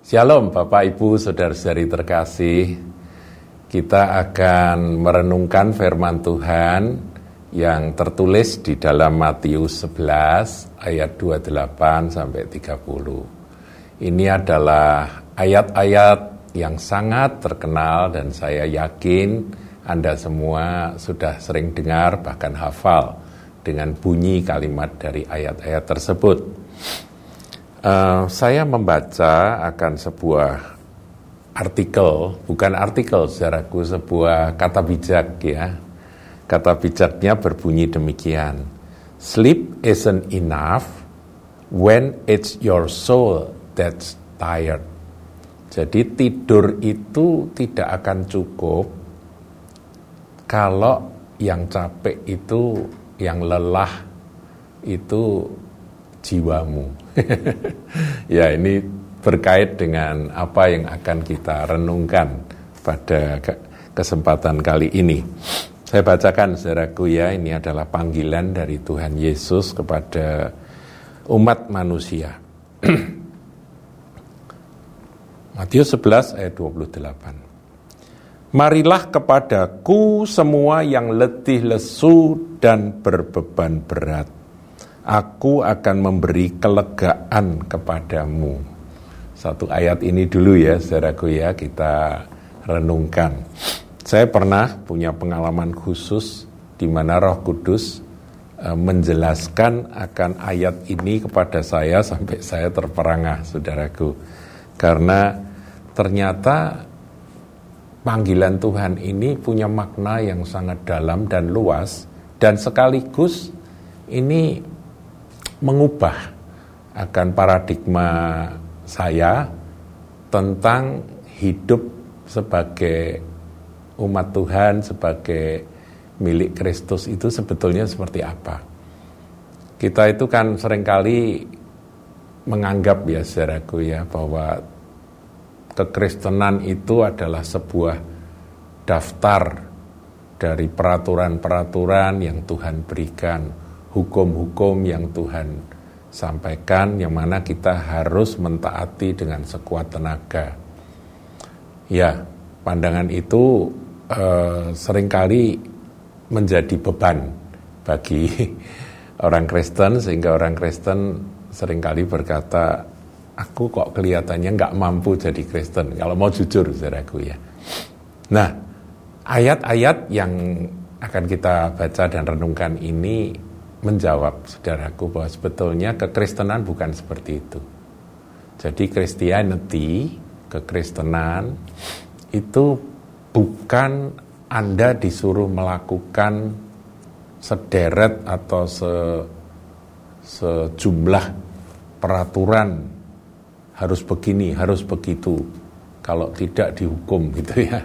Shalom Bapak Ibu Saudara-saudari terkasih. Kita akan merenungkan firman Tuhan yang tertulis di dalam Matius 11 ayat 28 sampai 30 Ini adalah ayat-ayat yang sangat terkenal dan saya yakin Anda semua sudah sering dengar bahkan hafal dengan bunyi kalimat dari ayat-ayat tersebut Uh, saya membaca akan sebuah artikel, bukan artikel secara sebuah kata bijak ya. Kata bijaknya berbunyi demikian. Sleep isn't enough when it's your soul that's tired. Jadi tidur itu tidak akan cukup kalau yang capek itu, yang lelah itu jiwamu. ya ini berkait dengan apa yang akan kita renungkan pada kesempatan kali ini. Saya bacakan saudaraku ya, ini adalah panggilan dari Tuhan Yesus kepada umat manusia. Matius 11 ayat 28. Marilah kepadaku semua yang letih lesu dan berbeban berat aku akan memberi kelegaan kepadamu. Satu ayat ini dulu ya, saudaraku ya, kita renungkan. Saya pernah punya pengalaman khusus di mana Roh Kudus e, menjelaskan akan ayat ini kepada saya sampai saya terperangah, saudaraku. Karena ternyata panggilan Tuhan ini punya makna yang sangat dalam dan luas dan sekaligus ini mengubah akan paradigma saya tentang hidup sebagai umat Tuhan, sebagai milik Kristus itu sebetulnya seperti apa. Kita itu kan sering kali menganggap ya saudaraku ya bahwa kekristenan itu adalah sebuah daftar dari peraturan-peraturan yang Tuhan berikan hukum-hukum yang Tuhan sampaikan yang mana kita harus mentaati dengan sekuat tenaga. Ya, pandangan itu eh, sering kali menjadi beban bagi orang Kristen sehingga orang Kristen sering kali berkata aku kok kelihatannya nggak mampu jadi Kristen kalau mau jujur saudaraku ya. Nah, ayat-ayat yang akan kita baca dan renungkan ini menjawab saudaraku bahwa sebetulnya kekristenan bukan seperti itu. Jadi Christianity, kekristenan itu bukan Anda disuruh melakukan sederet atau se, sejumlah peraturan harus begini, harus begitu. Kalau tidak dihukum gitu ya.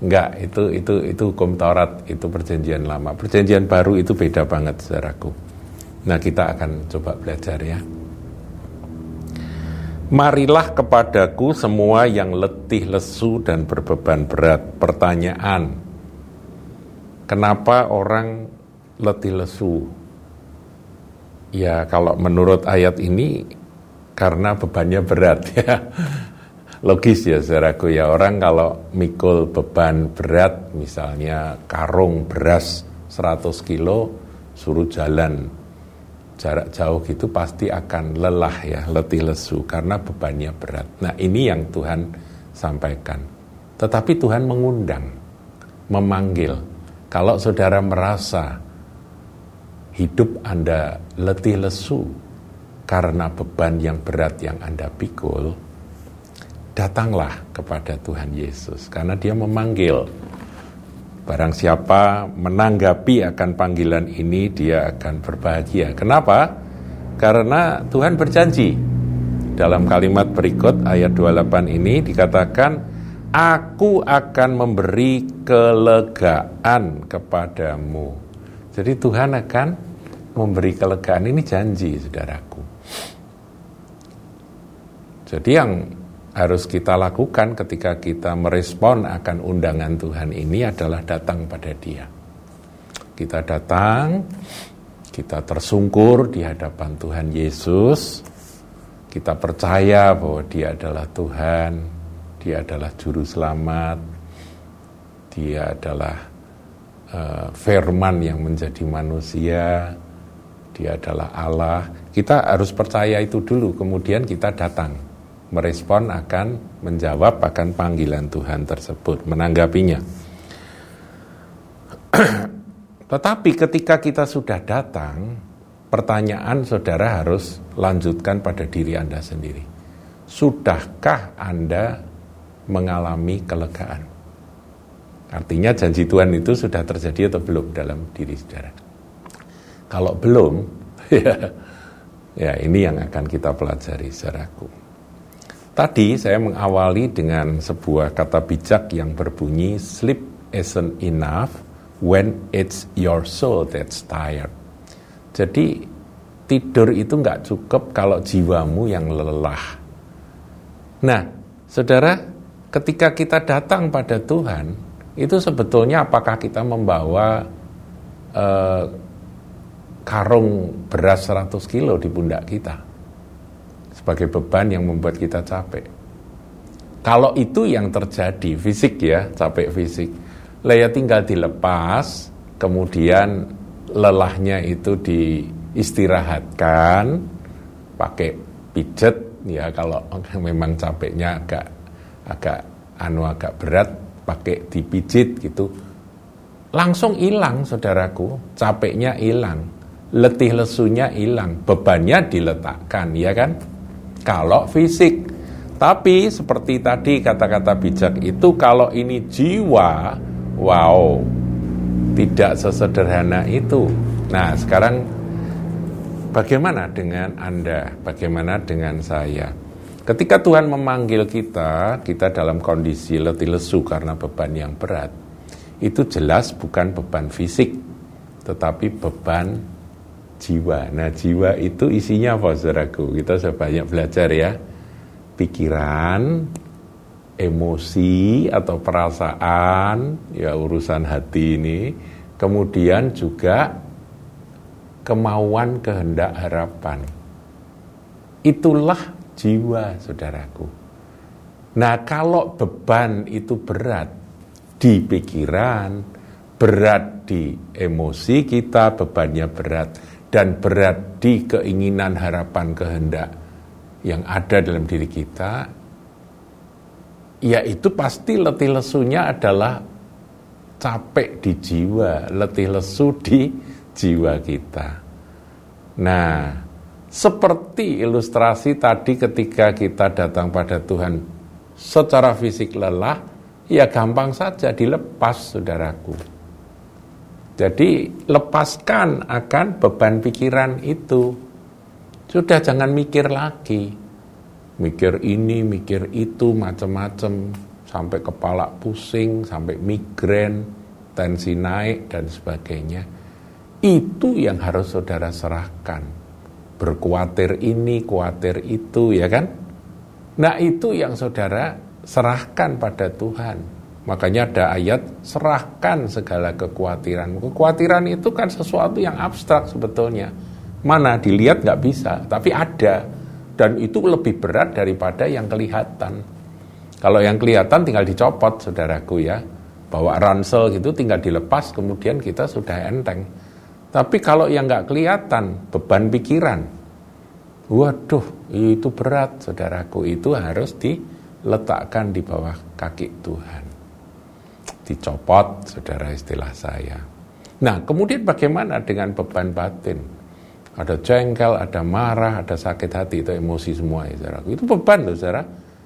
Enggak, itu itu itu hukum Taurat, itu perjanjian lama. Perjanjian baru itu beda banget saudaraku. Nah, kita akan coba belajar ya. Marilah kepadaku semua yang letih lesu dan berbeban berat. Pertanyaan, kenapa orang letih lesu? Ya, kalau menurut ayat ini karena bebannya berat ya logis ya saudaraku ya. Orang kalau mikul beban berat misalnya karung beras 100 kilo suruh jalan. Jarak jauh gitu pasti akan lelah ya letih lesu karena bebannya berat. Nah ini yang Tuhan sampaikan. Tetapi Tuhan mengundang memanggil. Kalau saudara merasa hidup Anda letih lesu karena beban yang berat yang Anda pikul datanglah kepada Tuhan Yesus karena dia memanggil. Barang siapa menanggapi akan panggilan ini dia akan berbahagia. Kenapa? Karena Tuhan berjanji. Dalam kalimat berikut ayat 28 ini dikatakan aku akan memberi kelegaan kepadamu. Jadi Tuhan akan memberi kelegaan. Ini janji saudaraku. Jadi yang harus kita lakukan ketika kita merespon akan undangan Tuhan ini adalah datang pada Dia. Kita datang, kita tersungkur di hadapan Tuhan Yesus, kita percaya bahwa dia adalah Tuhan, dia adalah juru selamat, dia adalah uh, firman yang menjadi manusia, dia adalah Allah. Kita harus percaya itu dulu, kemudian kita datang merespon akan menjawab akan panggilan Tuhan tersebut, menanggapinya. Tetapi ketika kita sudah datang, pertanyaan saudara harus lanjutkan pada diri Anda sendiri. Sudahkah Anda mengalami kelegaan? Artinya janji Tuhan itu sudah terjadi atau belum dalam diri saudara? Kalau belum, ya, ya ini yang akan kita pelajari saudaraku. Tadi saya mengawali dengan sebuah kata bijak yang berbunyi sleep isn't enough when it's your soul that's tired. Jadi tidur itu nggak cukup kalau jiwamu yang lelah. Nah, saudara, ketika kita datang pada Tuhan, itu sebetulnya apakah kita membawa eh, karung beras 100 kilo di pundak kita sebagai beban yang membuat kita capek. Kalau itu yang terjadi, fisik ya, capek fisik, Leia tinggal dilepas, kemudian lelahnya itu diistirahatkan, pakai pijet, ya kalau memang capeknya agak agak anu agak berat, pakai dipijit gitu, langsung hilang saudaraku, capeknya hilang, letih lesunya hilang, bebannya diletakkan, ya kan? Kalau fisik, tapi seperti tadi kata-kata bijak itu kalau ini jiwa Wow, tidak sesederhana itu. Nah, sekarang bagaimana dengan Anda? Bagaimana dengan saya? Ketika Tuhan memanggil kita, kita dalam kondisi letih lesu karena beban yang berat. Itu jelas bukan beban fisik, tetapi beban jiwa. Nah, jiwa itu isinya apa, saudaraku? Kita sudah banyak belajar ya. Pikiran, emosi atau perasaan, ya urusan hati ini, kemudian juga kemauan, kehendak, harapan. Itulah jiwa, saudaraku. Nah, kalau beban itu berat di pikiran, berat di emosi kita, bebannya berat, dan berat di keinginan, harapan, kehendak yang ada dalam diri kita, ya itu pasti letih lesunya adalah capek di jiwa, letih lesu di jiwa kita. Nah, seperti ilustrasi tadi ketika kita datang pada Tuhan secara fisik lelah, ya gampang saja dilepas, saudaraku. Jadi lepaskan akan beban pikiran itu. Sudah jangan mikir lagi mikir ini, mikir itu, macam-macam, sampai kepala pusing, sampai migrain, tensi naik, dan sebagainya. Itu yang harus saudara serahkan. Berkuatir ini, kuatir itu, ya kan? Nah itu yang saudara serahkan pada Tuhan. Makanya ada ayat, serahkan segala kekhawatiran. Kekhawatiran itu kan sesuatu yang abstrak sebetulnya. Mana dilihat nggak bisa, tapi ada dan itu lebih berat daripada yang kelihatan. Kalau yang kelihatan tinggal dicopot, saudaraku ya. Bawa ransel gitu tinggal dilepas, kemudian kita sudah enteng. Tapi kalau yang nggak kelihatan, beban pikiran, waduh itu berat, saudaraku. Itu harus diletakkan di bawah kaki Tuhan. Dicopot, saudara istilah saya. Nah, kemudian bagaimana dengan beban batin? ada jengkel, ada marah, ada sakit hati, itu emosi semua ya saudaraku. Itu beban loh saudara.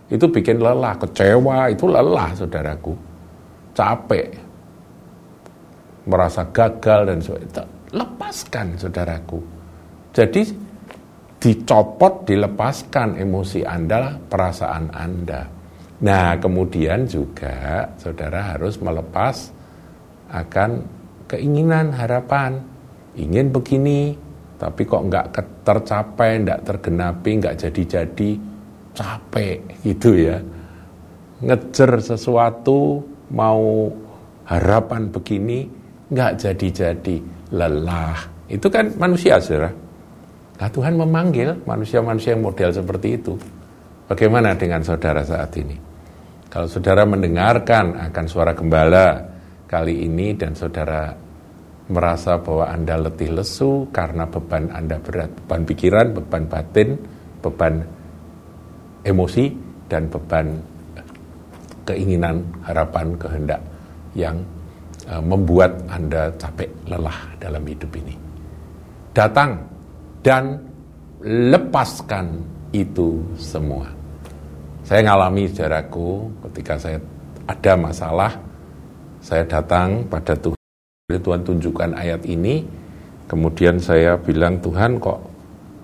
Itu bikin lelah, kecewa, itu lelah saudaraku. Capek, merasa gagal dan sebagainya. Lepaskan saudaraku. Jadi dicopot, dilepaskan emosi Anda, perasaan Anda. Nah kemudian juga saudara harus melepas akan keinginan, harapan. Ingin begini, tapi kok nggak tercapai, nggak tergenapi, nggak jadi-jadi, capek gitu ya. Ngejar sesuatu, mau harapan begini, nggak jadi-jadi, lelah. Itu kan manusia, saudara. Nah Tuhan memanggil manusia-manusia yang model seperti itu. Bagaimana dengan saudara saat ini? Kalau saudara mendengarkan akan suara gembala kali ini dan saudara merasa bahwa Anda letih lesu karena beban Anda berat, beban pikiran, beban batin, beban emosi, dan beban keinginan, harapan, kehendak yang uh, membuat Anda capek, lelah dalam hidup ini. Datang dan lepaskan itu semua. Saya ngalami saudaraku ketika saya ada masalah, saya datang pada Tuhan, Tuhan tunjukkan ayat ini, kemudian saya bilang Tuhan kok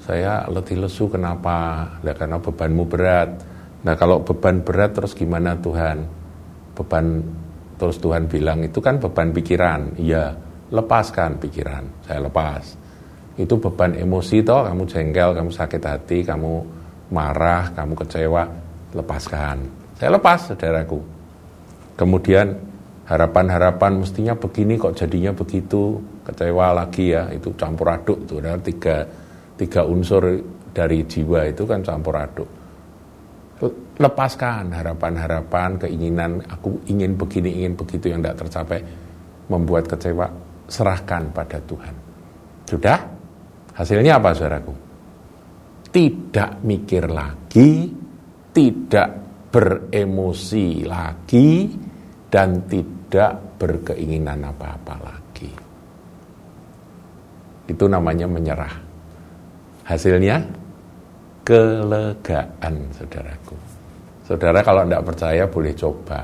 saya letih lesu kenapa? Ya, karena bebanmu berat. Nah kalau beban berat terus gimana Tuhan? Beban terus Tuhan bilang itu kan beban pikiran. Iya, lepaskan pikiran. Saya lepas. Itu beban emosi toh, kamu jengkel, kamu sakit hati, kamu marah, kamu kecewa, lepaskan. Saya lepas, saudaraku. Kemudian harapan-harapan mestinya begini kok jadinya begitu, kecewa lagi ya, itu campur aduk tuh, ada tiga, tiga unsur dari jiwa itu kan campur aduk lepaskan harapan-harapan, keinginan, aku ingin begini, ingin begitu yang tidak tercapai, membuat kecewa, serahkan pada Tuhan. Sudah? Hasilnya apa saudaraku? Tidak mikir lagi, tidak beremosi lagi, dan tidak berkeinginan apa-apa lagi. Itu namanya menyerah. Hasilnya kelegaan, saudaraku. Saudara kalau tidak percaya boleh coba.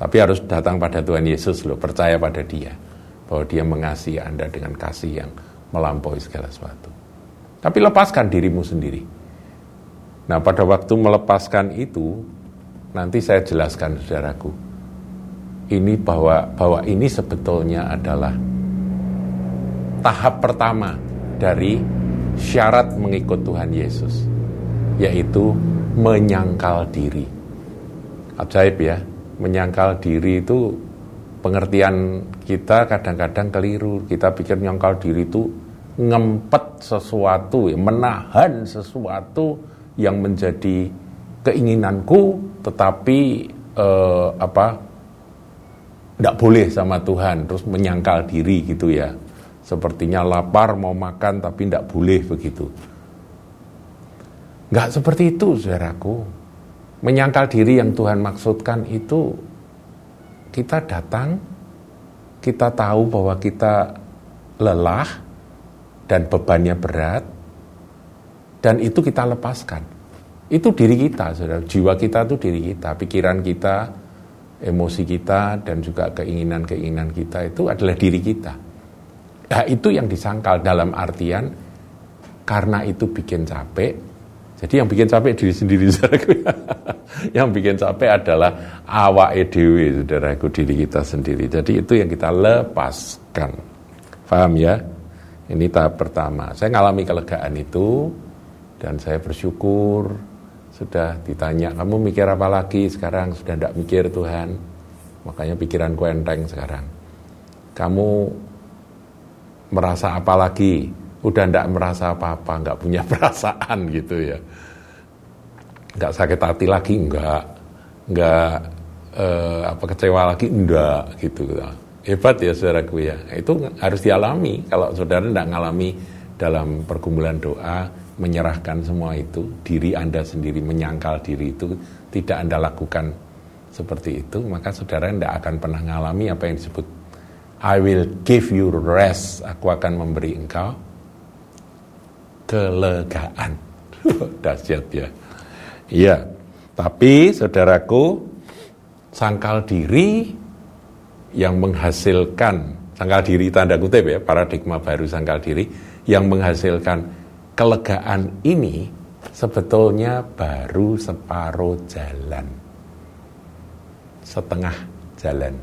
Tapi harus datang pada Tuhan Yesus loh, percaya pada dia. Bahwa dia mengasihi Anda dengan kasih yang melampaui segala sesuatu. Tapi lepaskan dirimu sendiri. Nah pada waktu melepaskan itu, nanti saya jelaskan saudaraku. Ini bahwa bahwa ini sebetulnya adalah tahap pertama dari syarat mengikut Tuhan Yesus, yaitu menyangkal diri ajaib ya menyangkal diri itu pengertian kita kadang-kadang keliru kita pikir menyangkal diri itu ngempet sesuatu menahan sesuatu yang menjadi keinginanku tetapi eh, apa tidak boleh sama Tuhan terus menyangkal diri gitu ya. Sepertinya lapar mau makan tapi tidak boleh begitu. Nggak seperti itu saudaraku. Menyangkal diri yang Tuhan maksudkan itu kita datang, kita tahu bahwa kita lelah dan bebannya berat, dan itu kita lepaskan. Itu diri kita, saudara. Jiwa kita itu diri kita, pikiran kita, emosi kita, dan juga keinginan-keinginan kita itu adalah diri kita. Nah, itu yang disangkal dalam artian karena itu bikin capek, jadi yang bikin capek diri sendiri, saudaraku. yang bikin capek adalah awak edw, saudaraku, diri kita sendiri. Jadi itu yang kita lepaskan. Paham ya? Ini tahap pertama. Saya ngalami kelegaan itu, dan saya bersyukur sudah ditanya, kamu mikir apa lagi sekarang? Sudah tidak mikir Tuhan. Makanya pikiranku enteng sekarang. Kamu merasa apa lagi? udah ndak merasa apa-apa, nggak punya perasaan gitu ya, nggak sakit hati lagi, nggak, nggak eh, apa kecewa lagi, enggak gitu. Hebat ya saudaraku ya, itu harus dialami. Kalau saudara ndak ngalami dalam pergumulan doa, menyerahkan semua itu, diri anda sendiri menyangkal diri itu tidak anda lakukan seperti itu, maka saudara tidak akan pernah ngalami apa yang disebut I will give you rest. Aku akan memberi engkau kelegaan. Dahsyat ya. Iya, tapi saudaraku, sangkal diri yang menghasilkan, sangkal diri tanda kutip ya, paradigma baru sangkal diri, yang menghasilkan kelegaan ini sebetulnya baru separuh jalan. Setengah jalan.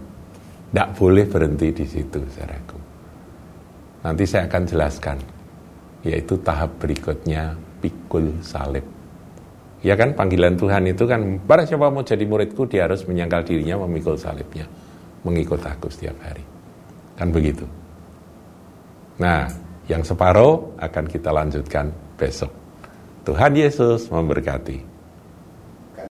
Tidak boleh berhenti di situ, saudaraku. Nanti saya akan jelaskan yaitu tahap berikutnya pikul salib. Ya kan panggilan Tuhan itu kan para siapa mau jadi muridku dia harus menyangkal dirinya memikul salibnya, mengikut aku setiap hari. Kan begitu. Nah, yang separuh akan kita lanjutkan besok. Tuhan Yesus memberkati.